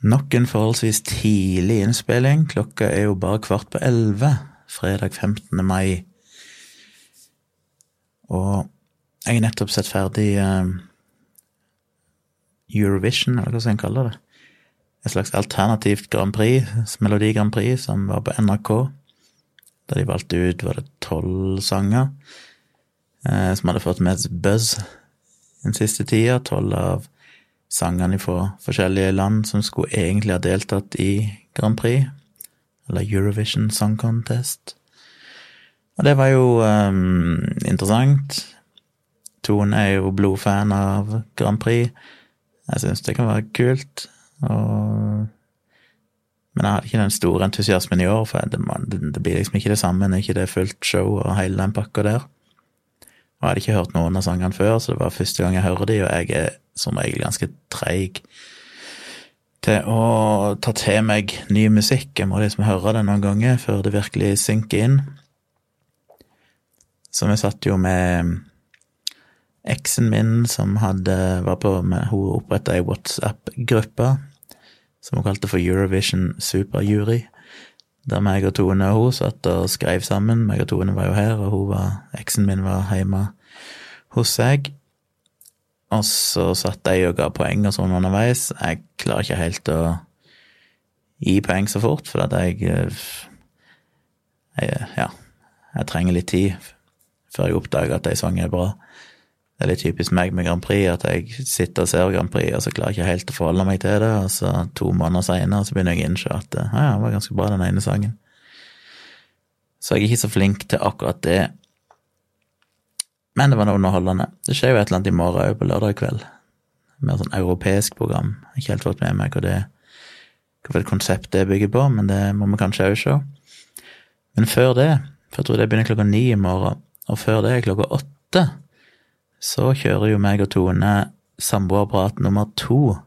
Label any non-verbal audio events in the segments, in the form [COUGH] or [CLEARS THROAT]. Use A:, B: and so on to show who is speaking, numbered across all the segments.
A: Nok en forholdsvis tidlig innspilling. Klokka er jo bare kvart på elleve fredag 15. mai. Og jeg har nettopp sett ferdig uh, Eurovision, eller hva skal en kaller det. Et slags alternativt Grand Prix, Melodi Grand Prix, som var på NRK. Der de valgte ut, var det tolv sanger uh, som hadde fått mest buzz den siste tida. Tolv av sangene fra forskjellige land som skulle egentlig ha deltatt i Grand Prix, eller Eurovision Song Contest. Og det var jo um, interessant. Tone er jo blodfan av Grand Prix. Jeg syns det kan være kult. Og men jeg hadde ikke den store entusiasmen i år, for det, det, blir liksom ikke det samme når ikke det er fullt show og hele den pakka der. Og jeg hadde ikke hørt noen av sangene før, så det var første gang jeg hører de, og jeg er som regel ganske treig til å ta til meg ny musikk. Jeg må liksom høre det noen ganger før det virkelig synker inn. Så vi satt jo med eksen min som hadde, var på med, Hun oppretta ei WhatsApp-gruppe som hun kalte for Eurovision Superjury. Der meg og Tone og hun satt og skrev sammen. Meg og Tone var jo her, og hun var, eksen min var hjemme hos seg. Og så satt jeg og ga poeng og sånn underveis. Jeg klarer ikke helt å gi poeng så fort, for at jeg, jeg Ja, jeg trenger litt tid før jeg oppdager at ei sang er bra. Det er litt typisk meg med Grand Prix, at jeg sitter og ser Grand Prix, og så klarer jeg ikke helt å forholde meg til det, og så to måneder seinere så begynner jeg å innse at ja, det var ganske bra, den ene sangen. Så jeg er ikke så flink til akkurat det. Men det var noe underholdende. Det skjer jo et eller annet i morgen òg, på lørdag kveld. Mer sånn europeisk program. Jeg har ikke helt fått med meg hva det hva konsept det bygger på, men det må vi kanskje òg se. Men før det, for jeg tror det begynner klokka ni i morgen, og før det er klokka åtte, så kjører jo meg og Tone samboerprat nummer to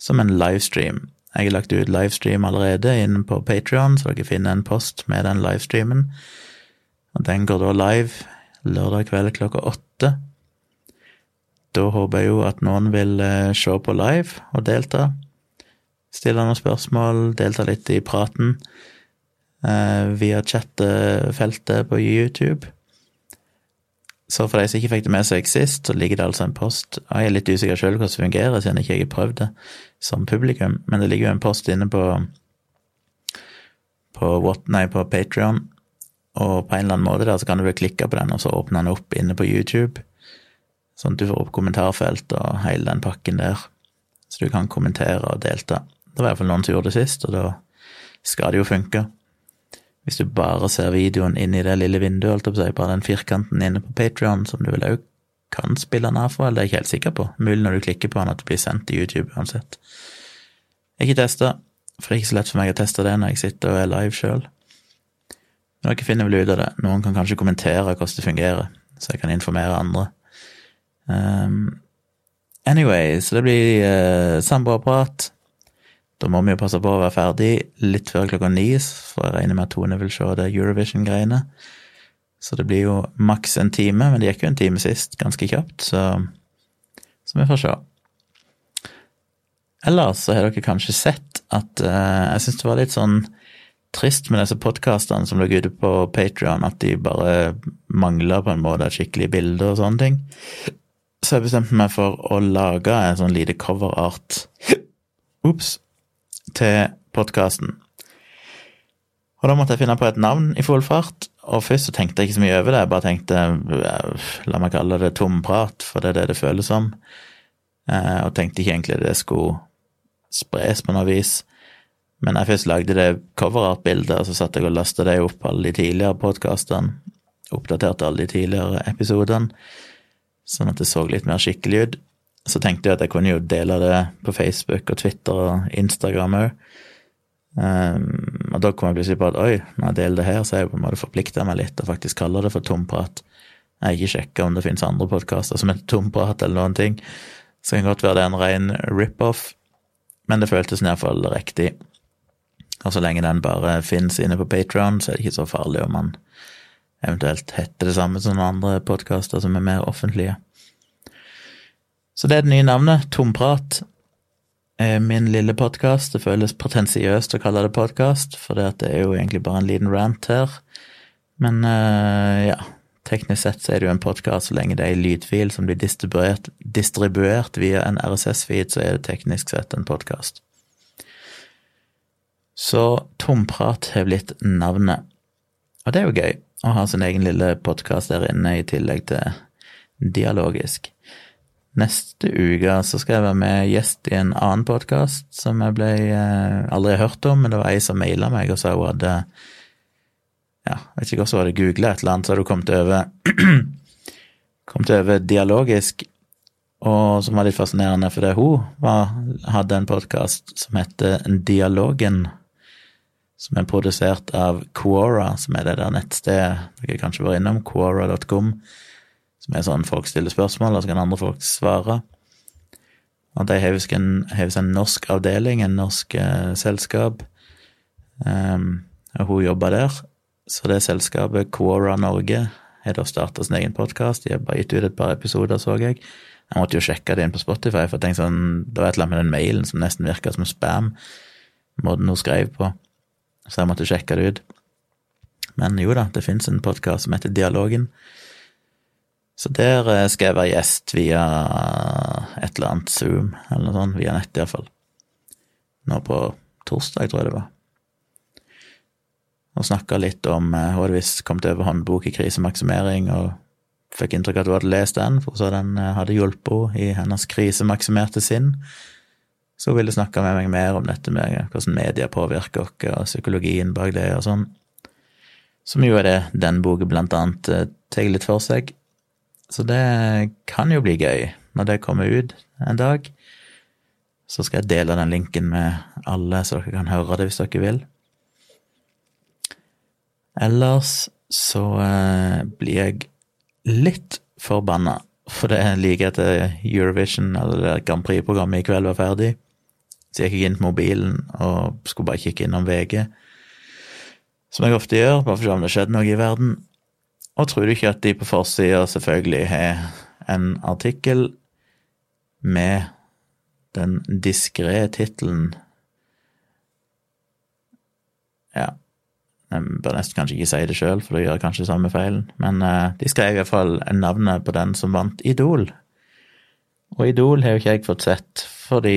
A: som en livestream. Jeg har lagt ut livestream allerede inne på Patrion, så dere finner en post med den livestreamen. Og den går da live lørdag kveld klokka åtte. Da håper jeg jo at noen vil eh, se på live og delta. Stille noen spørsmål, delta litt i praten eh, via chattefeltet på YouTube. Så for de som ikke fikk det med seg sist, så ligger det altså en post. Jeg er litt usikker sjøl hvordan det fungerer, siden jeg ikke har prøvd det som publikum, men det ligger jo en post inne på på, what, nei, på Patrion og på en eller annen måte der så kan du vel klikke på den, og så åpne den opp inne på YouTube. Sånn at du får opp kommentarfelt og hele den pakken der, så du kan kommentere og delta. Det var i hvert fall noen som gjorde det sist, og da skal det jo funke. Hvis du bare ser videoen inn i det lille vinduet, holdt jeg på å bare den firkanten inne på Patrion, som du vel òg kan spille den av for, eller det er jeg ikke helt sikker på. Mulig når du klikker på den at det blir sendt til YouTube uansett. Jeg har ikke testa, for det er ikke så lett for meg å teste det når jeg sitter og er live sjøl. Dere finner vel ut av det. Noen kan kanskje kommentere hvordan det fungerer, så jeg kan informere andre. Um, anyway, så det blir uh, samboerprat. Da må vi jo passe på å være ferdig litt før klokka ni, for jeg regner med at Tone vil se det Eurovision-greiene. Så det blir jo maks en time, men det gikk jo en time sist, ganske kjapt, så, så vi får se. Ellers så har dere kanskje sett at uh, jeg syns det var litt sånn trist med disse podkastene som lå ute på Patrion, at de bare mangla på en måte skikkelige skikkelig bilde og sånne ting. Så jeg bestemte meg for å lage en sånn lite coverart Ops. Til podkasten. Og da måtte jeg finne på et navn i full fart, og først så tenkte jeg ikke så mye over det, jeg bare tenkte la meg kalle det tomprat, for det er det det føles som, eh, og tenkte ikke egentlig det skulle spres på noe vis. Men jeg først lagde det coverart-bildet, og så satt jeg og lasta det opp alle de tidligere podkastene. Oppdaterte alle de tidligere episodene, sånn at det så litt mer skikkelig ut. Så tenkte jeg at jeg kunne jo dele det på Facebook og Twitter og Instagram òg. Um, ehm, og da kom jeg plutselig på at oi, når jeg deler det her, så er jeg på en måte forplikta meg litt og faktisk kaller det for tomprat. Jeg har ikke sjekka om det finnes andre podkaster som heter tomprat eller noen ting. Så det kan godt være det er en ren rip-off, men det føltes iallfall riktig. Og så lenge den bare finnes inne på Patron, så er det ikke så farlig om man eventuelt heter det samme som andre podkaster som er mer offentlige. Så det er det nye navnet. Tomprat. er min lille podkast. Det føles pretensiøst å kalle det podkast, for det er jo egentlig bare en liten rant her. Men uh, ja, teknisk sett så er det jo en podkast så lenge det er ei lydfil som blir distribuert, distribuert via en RSS-feed, så er det teknisk sett en podkast. Så Tomprat har blitt navnet. Og det er jo gøy å ha sin egen lille podkast der inne, i tillegg til dialogisk. Neste uke så skal jeg være med gjest i en annen podkast som jeg ble eh, aldri hørt om, men det var ei som maila meg og sa hun hadde Ja, vet ikke hvordan hun hadde googla et eller annet, så hadde hun kommet over [CLEARS THROAT] kommet over dialogisk, og som var litt fascinerende, fordi hun var, hadde en podkast som heter Dialogen, som er produsert av Quora, som er det der nettstedet dere kanskje var innom, quora.com som er sånn folk stiller spørsmål, og så kan andre folk svare. Og de har visst en, norsk avdeling, en norsk eh, selskap, um, og hun jobber der. Så det selskapet, Quora Norge, har da starta sin egen podkast. De har bare gitt ut et par episoder, så jeg. Jeg måtte jo sjekke det inn på Spotify, for jeg tenkte sånn, det var et eller annet med den mailen som nesten virka som spam, måten hun skrev på. Så jeg måtte sjekke det ut. Men jo da, det fins en podkast som heter Dialogen, så der eh, skal jeg være gjest via et eller annet Zoom, eller noe sånt, via nett iallfall. Nå på torsdag, tror jeg det var. Og snakka litt om eh, Hun hadde visst kommet over håndbok i krisemaksimering, og fikk inntrykk av at hun hadde lest den, for så den eh, hadde hjulpet henne i hennes krisemaksimerte sinn. Så hun ville snakke med meg mer om dette med hvordan media påvirker oss, og psykologien bak det og sånn. Som jo er det den boka blant annet tar litt for seg. Så det kan jo bli gøy når det kommer ut en dag. Så skal jeg dele den linken med alle, så dere kan høre det hvis dere vil. Ellers så eh, blir jeg litt forbanna for det er like etter Eurovision, eller det Grand Prix-programmet i kveld var ferdig. Så jeg gikk inn på mobilen og skulle bare kikke innom VG, som jeg ofte gjør, bare for å se om det skjedde noe i verden. Og tror du ikke at de på forsida selvfølgelig har en artikkel med den diskré tittelen Ja, jeg bør nesten kanskje ikke si det sjøl, for da gjør jeg kanskje samme feilen, men uh, de skrev iallfall navnet på den som vant Idol. Og Idol har jo ikke jeg fått sett, fordi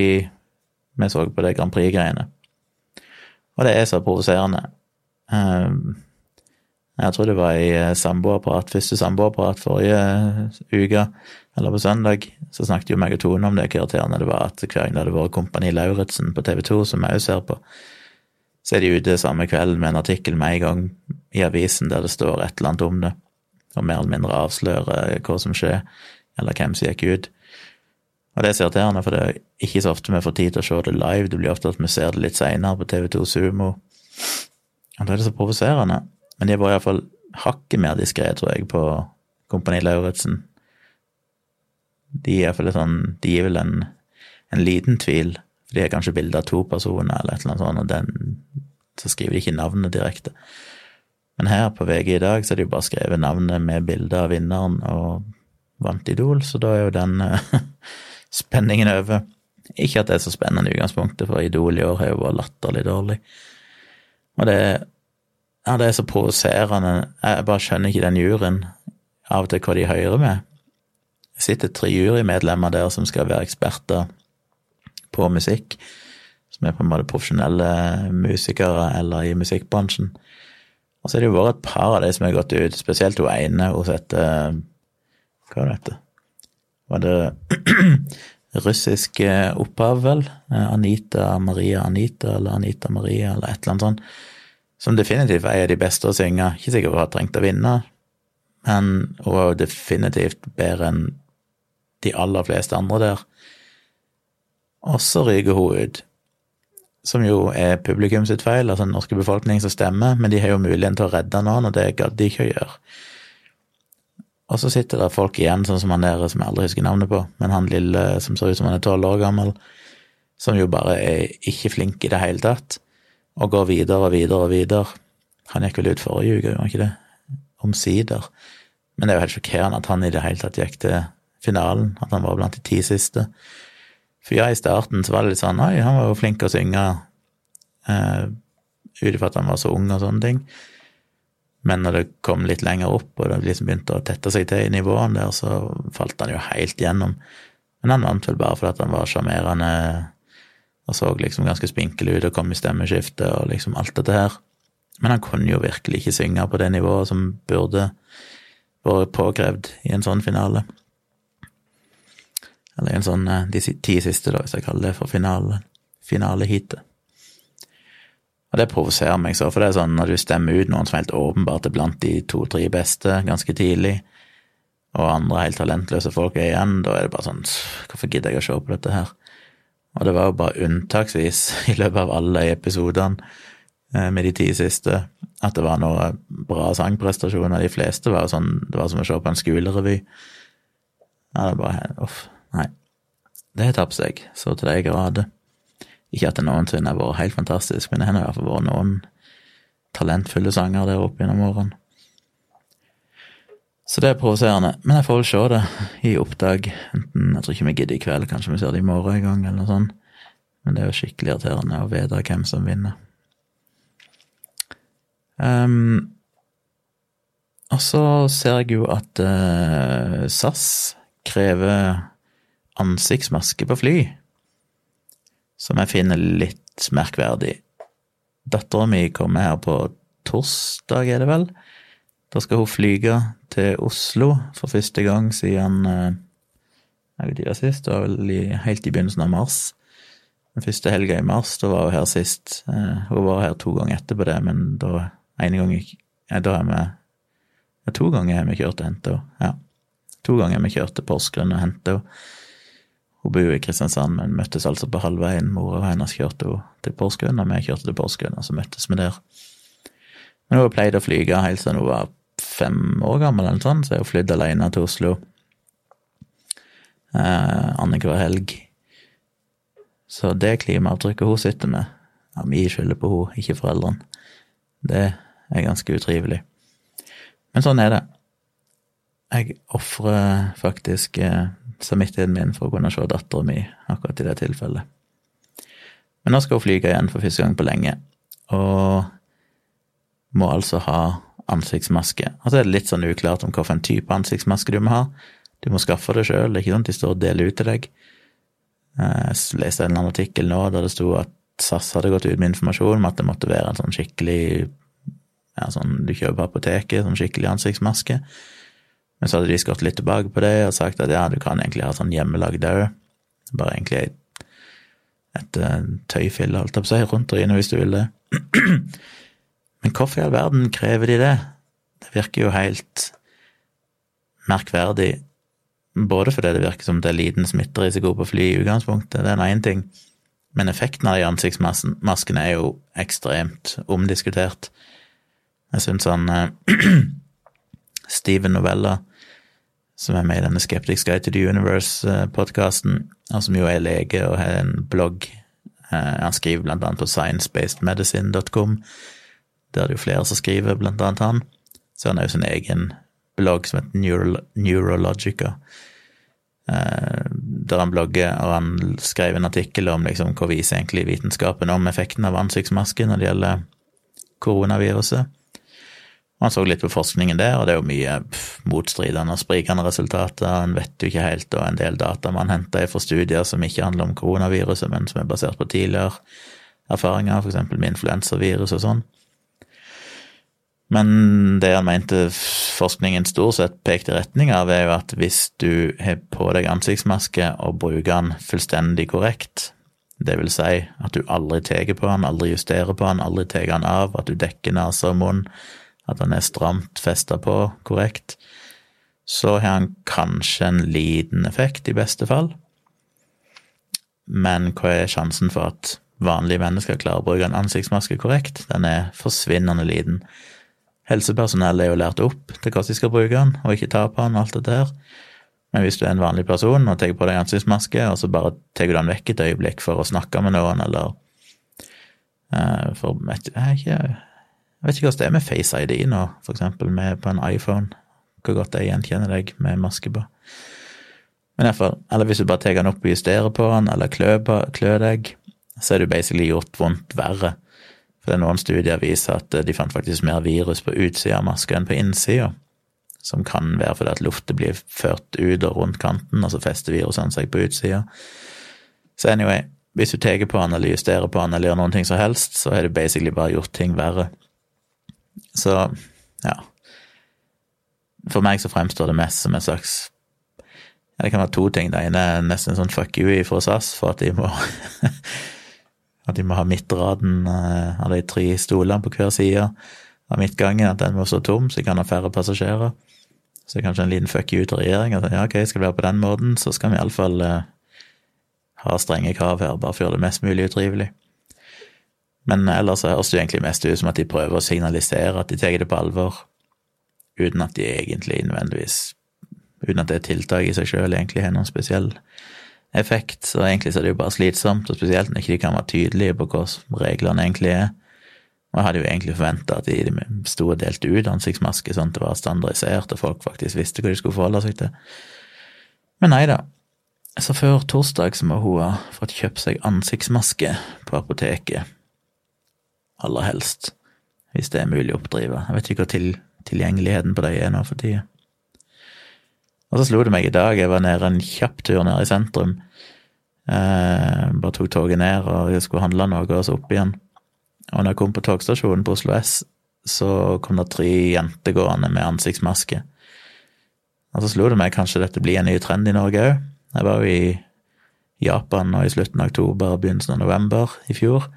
A: vi så på det Grand Prix-greiene. Og det er så provoserende. Uh, jeg tror det var i samboerapparat, første samboerapparat forrige eh, uke, eller på søndag, så snakket jo meg og Tone om det, hvor irriterende det var at hver gang det vært Kompani Lauritzen på TV 2, som jeg òg ser på, så er de ute samme kveld med en artikkel med en gang i avisen der det står et eller annet om det, og mer eller mindre avslører hva som skjer, eller hvem som gikk ut. Og det er så irriterende, for det er ikke så ofte vi får tid til å se det live, det blir ofte at vi ser det litt seinere på TV2 Sumo. Og da er det så provoserende. Men de var iallfall hakket mer diskré, tror jeg, på Kompani Lauritzen. De er iallfall sånn De gir vel en, en, liten tvil, for de har kanskje bilde av to personer eller et eller annet sånt, og den, så skriver de ikke navnet direkte. Men her på VG i dag så er de jo bare skrevet navnet med bilde av vinneren og vant Idol, så da er jo den [LAUGHS] spenningen over. Ikke at det er så spennende i utgangspunktet, for Idol i år har jo vært latterlig dårlig. Og det er ja, det er så provoserende. Jeg bare skjønner ikke den juryen, av og til hva de hører med. Det sitter tre jurymedlemmer der som skal være eksperter på musikk, som er på en måte profesjonelle musikere eller i musikkbransjen. Og så er det jo vært et par av de som har gått ut, spesielt hun ene hun heter Hva var det? Var det [CLEARS THROAT] russisk opphav, vel? Anita Maria Anita, eller Anita Maria, eller et eller annet sånt som definitivt er de beste å synge. Ikke sikkert hun har trengt å vinne, men hun er jo definitivt bedre enn de aller fleste andre der. Og så ryker hun ut, som jo er publikum sitt feil, altså den norske befolkning som stemmer, men de har jo muligheten til å redde noen, og det gadd de ikke å gjøre. Og så sitter det folk igjen, sånn som han der som jeg aldri husker navnet på, men han lille som ser ut som han er tolv år gammel, som jo bare er ikke flink i det hele tatt og går videre og videre og videre. Han gikk vel ut forrige uke, gjorde han ikke det? Omsider. Men det er jo helt sjokkerende at han i det hele tatt gikk til finalen, at han var blant de ti siste. For ja, i starten så var det litt sånn Oi, han var jo flink til å synge, uh, ut ifra at han var så ung og sånne ting. Men når det kom litt lenger opp, og det liksom begynte å tette seg til i nivåene der, så falt han jo helt gjennom. Men han vant vel bare fordi han var sjarmerende og så liksom ganske spinkel ut og kom i stemmeskiftet og liksom alt dette her. Men han kunne jo virkelig ikke synge på det nivået som burde vært påkrevd i en sånn finale. Eller en sånn eh, de ti siste, da, hvis jeg kaller det for finale, finaleheatet. Og det provoserer meg så, for det er sånn når du stemmer ut noen som helt åpenbart er blant de to-tre beste ganske tidlig, og andre helt talentløse folk er igjen, da er det bare sånn Hvorfor gidder jeg å se på dette her? Og det var jo bare unntaksvis [LAUGHS] i løpet av alle episodene eh, med de ti siste at det var noen bra sangprestasjoner. De fleste var jo sånn Det var som å se på en skolerevy. Ja, det er bare Uff. Nei. Det har tapt seg så til de grader. Ikke at det noensinne har vært helt fantastisk, men det har i hvert fall vært noen talentfulle sanger der oppe gjennom årene. Så det er provoserende. Men jeg får vel se det i oppdag. Enten, Jeg tror ikke vi gidder i kveld, kanskje vi ser det i morgen en gang, eller noe sånt. Men det er jo skikkelig irriterende å vite hvem som vinner. Um, og så ser jeg jo at uh, SAS krever ansiktsmaske på fly som jeg finner litt merkverdig. Dattera mi kommer her på torsdag, er det vel. Da skal hun flyge til Oslo for første gang siden eh, jeg vet ikke sist, det var vel helt i begynnelsen av mars. Den første helga i mars, da var hun her sist. Eh, hun var her to ganger etterpå det, men da ene gang ja, Da har vi ja, To ganger har vi kjørt og henta henne. Ja. To ganger har vi kjørt til Porsgrunn og henta henne. Hun bor i Kristiansand, men møttes altså på halvveien. Mora hennes kjørte henne til Porsgrunn, og vi kjørte til Porsgrunn, og så møttes vi der. Men hun har pleid å flyge helt siden hun var fem år gammel, eller sånn, så har hun flydd alene til Oslo eh, annenhver helg. Så det klimaavtrykket hun sitter med, ja, vi skylder på henne, ikke foreldrene. Det er ganske utrivelig. Men sånn er det. Jeg ofrer faktisk eh, samvittigheten min for å kunne se dattera mi akkurat i det tilfellet. Men nå skal hun flyge igjen for første gang på lenge, og må altså ha ansiktsmaske. Og så er det litt sånn uklart om hvilken type ansiktsmaske du må ha. Du må skaffe det sjøl, det er ikke sånn at de står og deler ut til deg. Eh, jeg leste en eller annen artikkel nå der det sto at SAS hadde gått ut med informasjon om at det måtte være en sånn skikkelig ja, sånn du kjøper på apoteket, sånn skikkelig ansiktsmaske. Men så hadde de skått litt tilbake på det og sagt at ja, du kan egentlig ha sånn hjemmelagd òg. Bare egentlig et, et, et tøyfille, holdt jeg på å si, rundt øynene hvis du vil det. [CLEARS THROAT] Men hvorfor i all verden krever de det? Det virker jo helt merkverdig. Både fordi det virker som det er liten smitterisiko på fly i utgangspunktet, det er en én ting, men effekten av de ansiktsmaskene er jo ekstremt omdiskutert. Jeg syns han [CLEARS THROAT] Steven Novella, som er med i denne Skeptics Guide to the Universe-podkasten, og som jo er lege og har en blogg. Eh, han skriver blant annet på sciencebasedmedicine.com. Der er det jo flere som skriver, blant annet han. Så han har jo sin egen blogg som heter Neuro Neurologica. Eh, der han blogger, og han skrev en artikkel om liksom, hva viser egentlig vitenskapen om effekten av ansiktsmaske når det gjelder koronaviruset. Han så litt på forskningen der, og det er jo mye motstridende og sprikende resultater. En vet jo ikke helt, og en del data man henter fra studier som ikke handler om koronaviruset, men som er basert på tidligere erfaringer, f.eks. med influensavirus og sånn. Men det han mente forskningen stort sett pekte i retning av, er jo at hvis du har på deg ansiktsmaske og bruker den fullstendig korrekt, det vil si at du aldri tar på den, aldri justerer på den, aldri tar den av, at du dekker nese og munn, at den er stramt festa på korrekt, så har han kanskje en liten effekt, i beste fall. Men hva er sjansen for at vanlige mennesker klarer å bruke en ansiktsmaske korrekt? Den er forsvinnende liten. Helsepersonell er jo lært opp til hva de skal bruke den, og ikke ta på den og alt dette her. Men hvis du er en vanlig person og tar på deg ansiktsmaske, og så bare tar du den vekk et øyeblikk for å snakke med noen, eller uh, for jeg, ikke, jeg vet ikke hvordan det er med Face ID nå, for eksempel med på en iPhone, hvor godt jeg gjenkjenner deg med maske på. Men iallfall, eller hvis du bare tar den opp og justerer på den, eller klør deg, så er det basically gjort vondt verre. For det er noen studier viser at de fant faktisk mer virus på utsida av maska enn på innsida. Som kan være fordi at luftet blir ført ut og rundt kanten, og så fester virusene seg på utsida. Så anyway, hvis du tar på han eller justerer på han eller gjør noen ting som helst, så er det basically bare gjort ting verre. Så ja. For meg så fremstår det mest som en slags ja, Det kan være to ting. Det ene er nesten en sånn fuck you fra SAS for at de må [LAUGHS] At de må ha midtraden eh, av de tre stolene på hver side av midtgangen, at den må stå tom, så de kan ha færre passasjerer. Så er kanskje en liten fuck you til regjeringa. Ja, ok, skal det være på den måten, så skal vi iallfall eh, ha strenge krav her, bare for å gjøre det mest mulig utrivelig. Men ellers så høres det egentlig mest ut som at de prøver å signalisere at de tar det på alvor, uten at de egentlig nødvendigvis uten at det tiltaket i seg sjøl egentlig har noen spesiell effekt. Så egentlig så er det jo bare slitsomt, og spesielt når ikke de kan være tydelige på hva reglene egentlig er. Og jeg hadde jo egentlig forventa at de sto og delte ut ansiktsmasker sånn at det var standardisert, og folk faktisk visste hva de skulle forholde seg til. Men nei da. Så før torsdag så må hun ha fått kjøpt seg ansiktsmaske på apoteket. Aller helst. Hvis det er mulig å oppdrive. Jeg vet ikke hva til, tilgjengeligheten på de er nå for tida. Og så slo det meg i dag, jeg var nede en kjapp tur nede i sentrum. Eh, bare tok toget ned og jeg skulle handle noe, og så opp igjen. Og når jeg kom på togstasjonen på Oslo S, så kom det tre jenter gående med ansiktsmaske. Og så slo det meg kanskje dette blir en ny trend i Norge òg. Jeg var jo i Japan nå i slutten av oktober og begynnelsen av november i fjor.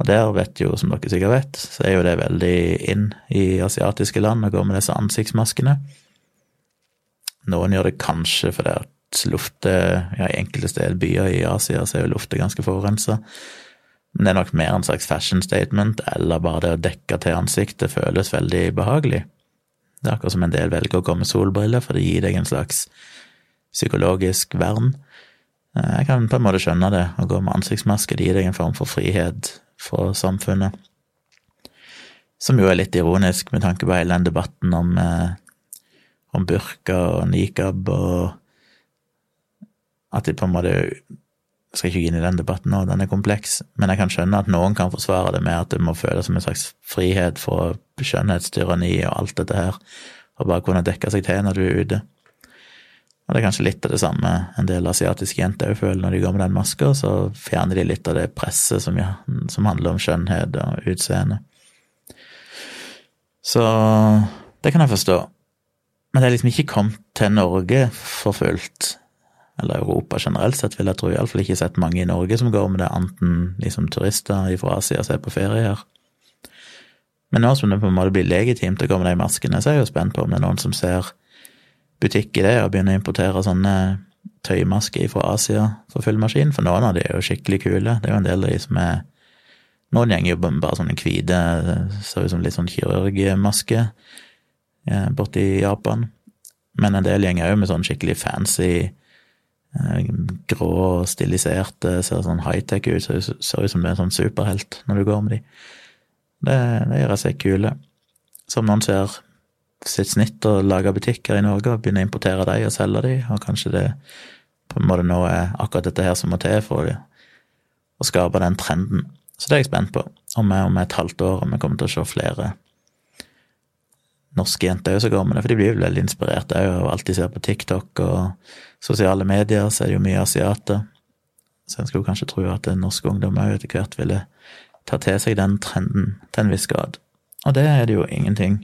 A: Og der vet jo, som dere sikkert vet, så er jo det veldig inn i asiatiske land å gå med disse ansiktsmaskene. Noen gjør det kanskje fordi at luftet ja, I enkelte steder, byer i Asia, så er jo luftet ganske forurensa. Men det er nok mer en slags fashion statement, eller bare det å dekke til ansiktet føles veldig behagelig. Det er akkurat som en del velger å gå med solbriller, for det gir deg en slags psykologisk vern. Eh, jeg kan på en måte skjønne det. Å gå med ansiktsmaske det gir deg en form for frihet fra samfunnet. Som jo er litt ironisk med tanke på hele den debatten om eh, om burka og nikab og At de på en måte Jeg skal ikke gå inn i den debatten nå, den er kompleks, men jeg kan skjønne at noen kan forsvare det med at det må føles som en slags frihet fra skjønnhetstyranni og alt dette her, og bare kunne dekke seg til når du er ute. Og det er kanskje litt av det samme en del asiatiske jenter føler når de går med den maska, så fjerner de litt av det presset som, som handler om skjønnhet og utseende. Så det kan jeg forstå. Men det er liksom ikke kommet til Norge for fullt. Eller Europa generelt sett, vil jeg tro. Iallfall ikke sett mange i Norge som går med det, enten liksom turister fra Asia som er på ferie her. Men nå som det på en måte blir legitimt å gå med de maskene, så er jeg jo spent på om det er noen som ser butikk i det og begynner å importere sånne tøymasker fra Asia for full maskin, for noen av de er jo skikkelig kule. Det er jo en del av de som er Noen gjenger jo bare sånne hvite, ser ut som litt sånn kirurgmaske borte i Japan. Men en del gjenger òg med sånn skikkelig fancy, eh, grå, stiliserte, ser sånn high-tech ut, ser, ser ut som en sånn superhelt når du går med de. Det, det gjør seg kule. Som noen ser sitt snitt og lager butikker i Norge og begynner å importere de og selge de, og kanskje det på en måte nå er akkurat dette her som må til for å skape den trenden. Så det er jeg spent på, om om et halvt år om jeg kommer til å se flere norske jenter er går med det, for de blir jo veldig inspirert òg av alt de ser på TikTok og sosiale medier, så er det jo mye asiater. Så en skulle kanskje tro at norsk ungdom òg etter hvert ville ta til seg den trenden til en viss grad. Og det er det jo ingenting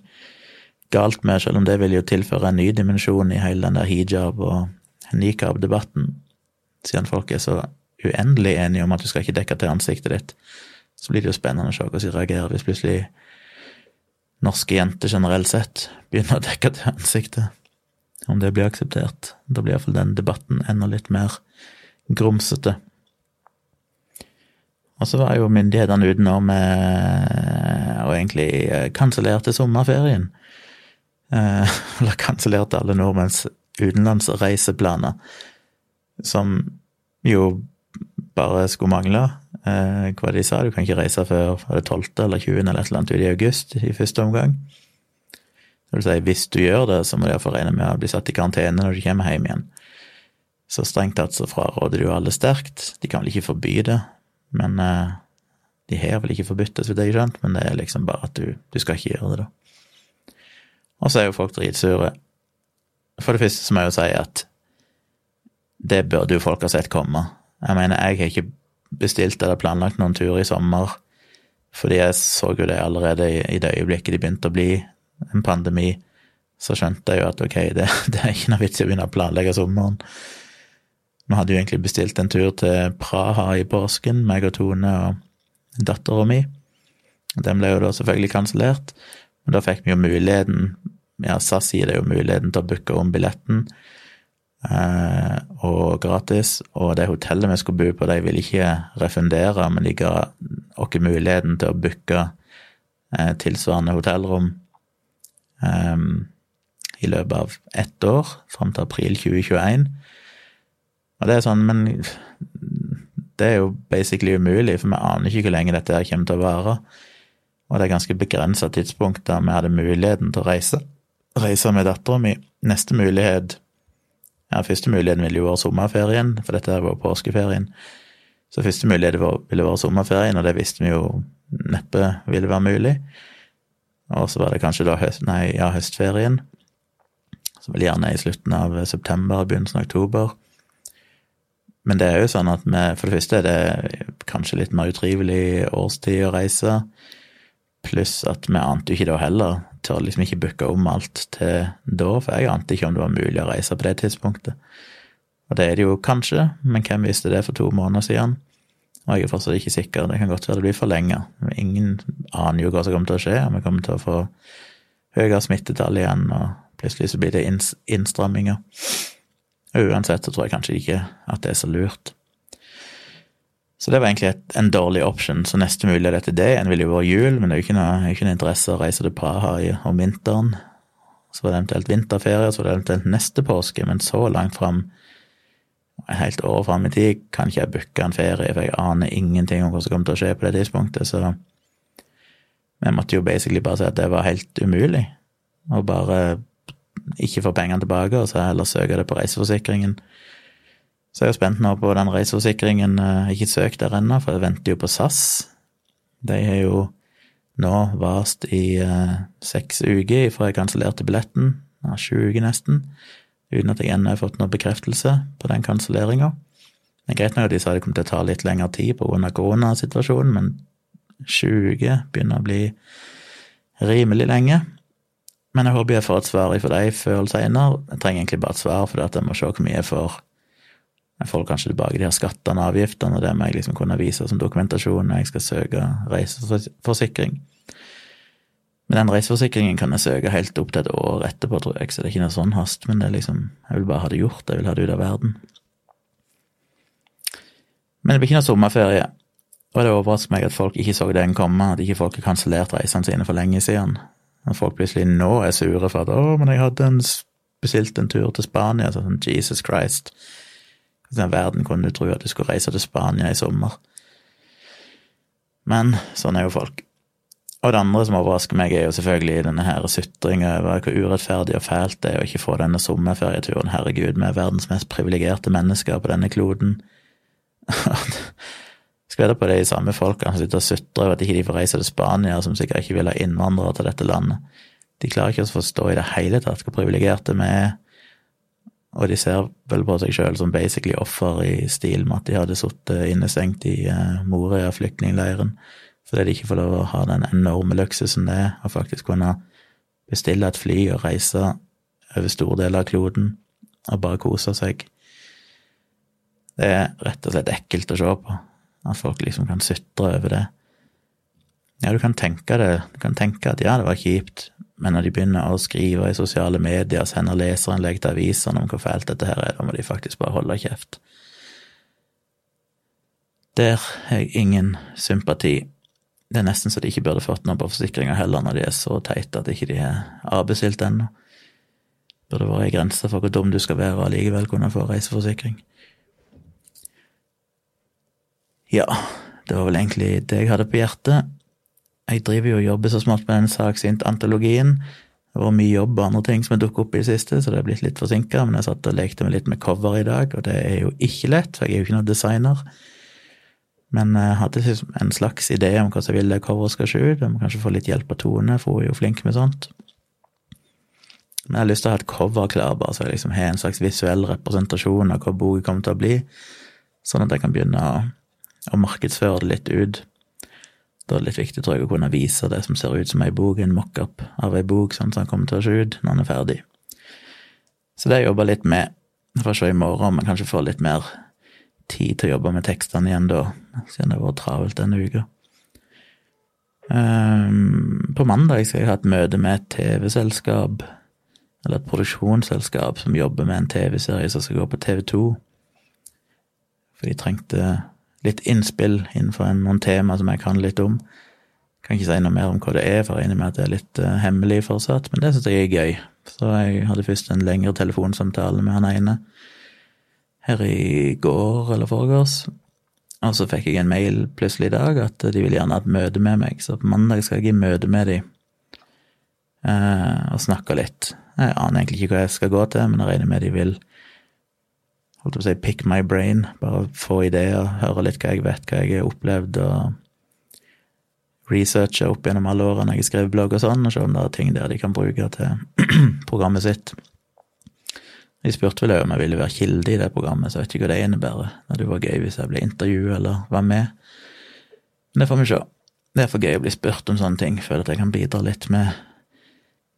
A: galt med, selv om det vil jo tilføre en ny dimensjon i hele den der hijab- og nikab-debatten, siden folk er så uendelig enige om at du skal ikke dekke til ansiktet ditt. Så blir det jo spennende å se hvordan de reagerer hvis plutselig norske jenter generelt sett begynner å dekke til ansiktet. Om det blir akseptert. Da blir iallfall den debatten enda litt mer grumsete. Og så var jo myndighetene ute nå med og egentlig eh, kansellerte sommerferien. Eh, [LAUGHS] eller kansellerte alle nordmenns utenlandsreiseplaner, som jo bare skulle mangle. Eh, hva de sa, du kan ikke reise før det 12. eller 20. eller et eller annet ut i august i første omgang. Det vil si, hvis du gjør det, så må du iallfall regne med å bli satt i karantene når du kommer hjem igjen. Så strengt tatt så fraråder de jo alle sterkt. De kan vel ikke forby det, men eh, de har vel ikke forbudt det, så vidt jeg har skjønt, men det er liksom bare at du, du skal ikke gjøre det, da. Og så er jo folk dritsure. For det første så må jeg jo si at det burde jo folk ha sett komme. Jeg mener, jeg har ikke bestilt eller planlagt noen tur i sommer, fordi jeg så jo det allerede i det øyeblikket de begynte å bli en pandemi. Så skjønte jeg jo at ok, det, [LAUGHS] det er ikke noe vits i å begynne å planlegge sommeren. Vi hadde jo egentlig bestilt en tur til Praha i påsken, meg og Tone og dattera mi. Den ble jo da selvfølgelig kansellert, men da fikk vi jo muligheten Ja, SAS gir deg jo muligheten til å booke om billetten, og gratis, og det hotellet vi skulle bo på, de ville ikke refundere, men de ga oss muligheten til å booke eh, tilsvarende hotellrom eh, i løpet av ett år, fram til april 2021. Og det er sånn, men det er jo basically umulig, for vi aner ikke hvor lenge dette her kommer til å vare. Og det er ganske begrensa tidspunkt der vi hadde muligheten til å reise. Reise med dattera mi. Neste mulighet Ja, første muligheten ville jo være sommerferien, for dette er var påskeferien. Så første mulighet ville være sommerferien, og det visste vi jo neppe ville være mulig. Og så var det kanskje da høst, nei, ja, høstferien, som vel gjerne i slutten av september, begynnelsen av oktober. Men det er jo sånn at vi, for det første er det kanskje litt mer utrivelig årstid å reise, pluss at vi ante jo ikke da heller, tør liksom ikke booke om alt til da, for jeg ante ikke om det var mulig å reise på det tidspunktet. Og det er det jo kanskje, men hvem visste det for to måneder siden? Og jeg er fortsatt ikke sikker, det kan godt være det blir forlenga. Ingen aner jo hva som kommer til å skje, om vi kommer til å få høyere smittetall igjen, og plutselig så blir det innstramminger. Uansett så tror jeg kanskje ikke at det er så lurt. Så det var egentlig et, en dårlig option. Så neste mulighet etter det igjen ville jo vært jul, men det er jo ikke noe, ikke noe interesse å reise til Praha om vinteren. Så var det eventuelt vinterferie, så var det eventuelt neste påske, men så langt fram, helt år fram i tid, kan ikke jeg booke en ferie, for jeg aner ingenting om hva som kommer til å skje på det tidspunktet, så vi måtte jo basically bare si at det var helt umulig. Og bare ikke få pengene tilbake, og så heller søke det på reiseforsikringen. Så jeg er jo spent nå på den reiseforsikringen. Jeg har ikke søkt der ennå, for jeg venter jo på SAS. De har jo nå vast i eh, seks uker fra jeg kansellerte billetten, ja, sju uker nesten, uten at jeg ennå har fått noen bekreftelse på den kanselleringa. Det er greit nok at de sa det kom til å ta litt lengre tid pga. koronasituasjonen, men sju uker begynner å bli rimelig lenge. Men jeg håper jeg får et svar fra deg før eller senere. Jeg trenger egentlig bare et svar, for jeg må se hvor mye jeg får. Jeg får kanskje tilbake de her skattene og avgiftene, og det må jeg liksom kunne vise som dokumentasjon når jeg skal søke reiseforsikring. Men den reiseforsikringen kan jeg søke helt opp til et år etterpå, tror jeg, så det er ikke noe sånn hast, men det er liksom Jeg vil bare ha det gjort, jeg vil ha det ut av verden. Men det blir ikke noe sommerferie, og det overrasker meg at folk ikke så den komme, at ikke folk har kansellert reisene sine for lenge siden. Når folk plutselig nå er sure for at 'Å, men jeg hadde en, bestilt en tur til Spania', sånn Jesus Christ. I verden kunne du tro at du skulle reise til Spania i sommer. Men sånn er jo folk. Og det andre som overrasker meg, er jo selvfølgelig denne her sutringa over hvor urettferdig og fælt det er å ikke få denne sommerferieturen. Herregud, vi er verdens mest privilegerte mennesker på denne kloden. [LAUGHS] Skal vedde på de samme folkene som sitter og sutrer over at ikke de får reise til Spania, som sikkert ikke vil ha innvandrere til dette landet. De klarer ikke å forstå i det hele tatt hvor privilegerte vi er, og de ser vel på seg sjøl som basically offer i stil med at de hadde sittet innestengt i uh, Moria flyktningleiren fordi de ikke får lov å ha den enorme luksusen det er å faktisk kunne bestille et fly og reise over store deler av kloden og bare kose seg. Det er rett og slett ekkelt å se på. At folk liksom kan sutre over det. Ja, du kan tenke det, du kan tenke at ja, det var kjipt, men når de begynner å skrive i sosiale medier og sender leserinnlegg til avisene om hvor fælt dette her er, da må de faktisk bare holde kjeft. Der har jeg ingen sympati. Det er nesten så de ikke burde fått noe på forsikringa heller, når de er så teite at ikke de er avbestilt ennå. Burde vært ei grense for hvor dum du skal være og allikevel kunne få reiseforsikring. Ja, det var vel egentlig det jeg hadde på hjertet. Jeg driver jo og jobber så smått med den saksint-antologien, Det har vært mye jobb og andre ting som har dukket opp i det siste, så det er blitt litt forsinka. Men jeg satt og lekte meg litt med cover i dag, og det er jo ikke lett, for jeg er jo ikke noen designer. Men jeg hadde en slags idé om hvordan jeg ville coveret skal se ut. Jeg må kanskje få litt hjelp av Tone, for hun er jo flink med sånt. Men jeg har lyst til å ha et cover klar, bare så jeg liksom har en slags visuell representasjon av hva boka kommer til å bli, sånn at jeg kan begynne å, å markedsføre det litt ut. Da er det litt viktig, tror jeg, å kunne vise det som ser ut som ei bok, en mockup av ei bok, sånn som den kommer til å se ut når den er ferdig. Så det har jeg jobba litt med. Jeg får se i morgen om jeg kanskje får litt mer tid til å jobbe med tekstene igjen da, siden det har vært travelt denne uka. Um, på mandag skal jeg ha et møte med et TV-selskap, eller et produksjonsselskap, som jobber med en TV-serie som skal gå på TV2. For de trengte litt innspill innenfor noen tema som jeg kan litt om. Kan ikke si noe mer om hva det er, for jeg regner med at det er litt uh, hemmelig fortsatt, men det syns jeg er gøy. Så jeg hadde først en lengre telefonsamtale med han ene her i går eller foregårs, og så fikk jeg en mail plutselig i dag at de vil gjerne ha et møte med meg, så på mandag skal jeg i møte med de uh, og snakke litt. Jeg aner egentlig ikke hva jeg skal gå til, men jeg regner med de vil holdt på å si pick my brain, bare få ideer, høre litt hva jeg vet, hva jeg har opplevd, og researche opp gjennom alle årene jeg har skrevet blogg og sånn, og se om det er ting der de kan bruke til [CLEARS THROAT] programmet sitt. De spurte vel om jeg ville være kilde i det programmet, så jeg vet ikke hva det innebærer. Det var gøy hvis jeg ble intervjuet eller var med. Men det får vi se. Det er for gøy å bli spurt om sånne ting. Føler at jeg kan bidra litt med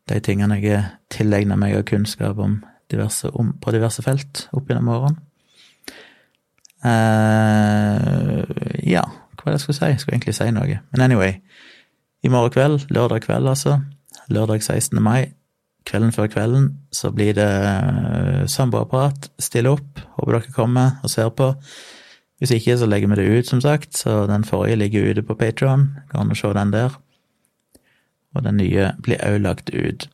A: de tingene jeg tilegner meg av kunnskap om diverse, om, på diverse felt opp gjennom årene. Uh, ja, hva er det jeg skulle si? Jeg skulle egentlig si noe. Men anyway, i morgen kveld, lørdag kveld altså, lørdag 16. mai, kvelden før kvelden, så blir det uh, samboerprat. Stille opp. Håper dere kommer og ser på. Hvis ikke, så legger vi det ut, som sagt. Så den forrige ligger ute på Patron. Kan du se den der. Og den nye blir òg lagt ut.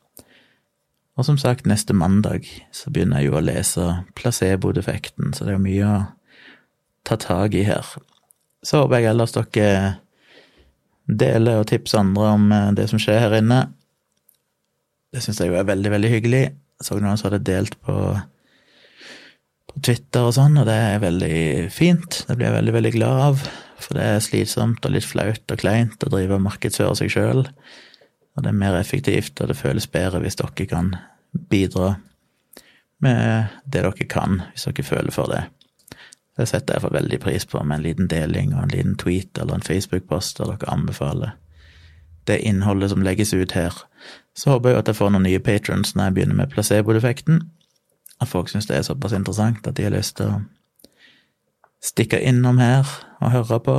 A: Og som sagt, neste mandag så begynner jeg jo å lese placebo-defekten, så det er mye å ta tak i her. Så håper jeg ellers dere deler og tipser andre om eh, det som skjer her inne. Det syns jeg jo er veldig, veldig hyggelig. Jeg så noen som hadde delt på, på Twitter og sånn, og det er veldig fint. Det blir jeg veldig, veldig glad av, for det er slitsomt og litt flaut og kleint å drive og markedsføre seg sjøl. Og det er mer effektivt, og det føles bedre hvis dere kan bidra med det dere kan, hvis dere føler for det. Det setter jeg for veldig pris på, med en liten deling og en liten tweet eller en Facebook-post der dere anbefaler det innholdet som legges ut her. Så håper jeg at jeg får noen nye patrons når jeg begynner med placebo-defekten. At folk syns det er såpass interessant at de har lyst til å stikke innom her og høre på,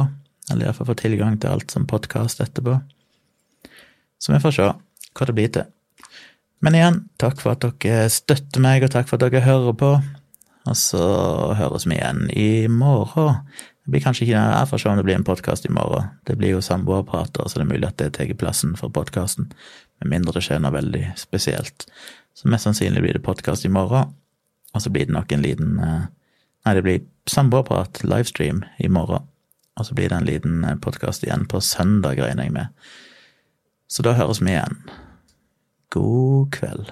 A: eller iallfall få tilgang til alt som podkast etterpå. Så vi får se hva det blir til. Men igjen, takk for at dere støtter meg, og takk for at dere hører på. Og så høres vi igjen i morgen. Det blir kanskje ikke Jeg får se om det blir en podkast i morgen. Det blir jo samboerprater, så det er mulig at det tar plassen for podkasten. Med mindre det skjer noe veldig spesielt. Så mest sannsynlig blir det podkast i morgen. Og så blir det nok en liten eh, Nei, det blir samboerprat, livestream, i morgen. Og så blir det en liten eh, podkast igjen på søndag, regner jeg med. Så da høres vi igjen. God kveld.